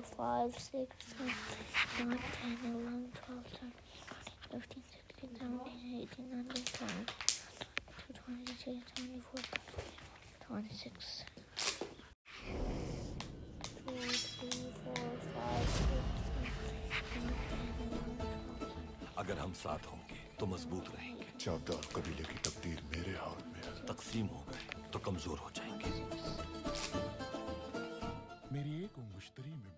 4, 5, 6, 7, 8, 9, 10, 11, 12, 13, 15, 16, 17, 18, 19, 20, 22, 24, 26. 2, 3, 4, 5, 6, 7, अगर हम साथ होंगे तो मज़बूत रहेंगे। चावदार कबीले की तकदीर मेरे हाथ में है। तकसीम हो गए तो कमज़ोर हो जाएँगे। मेरी एक उंगुश्तरी में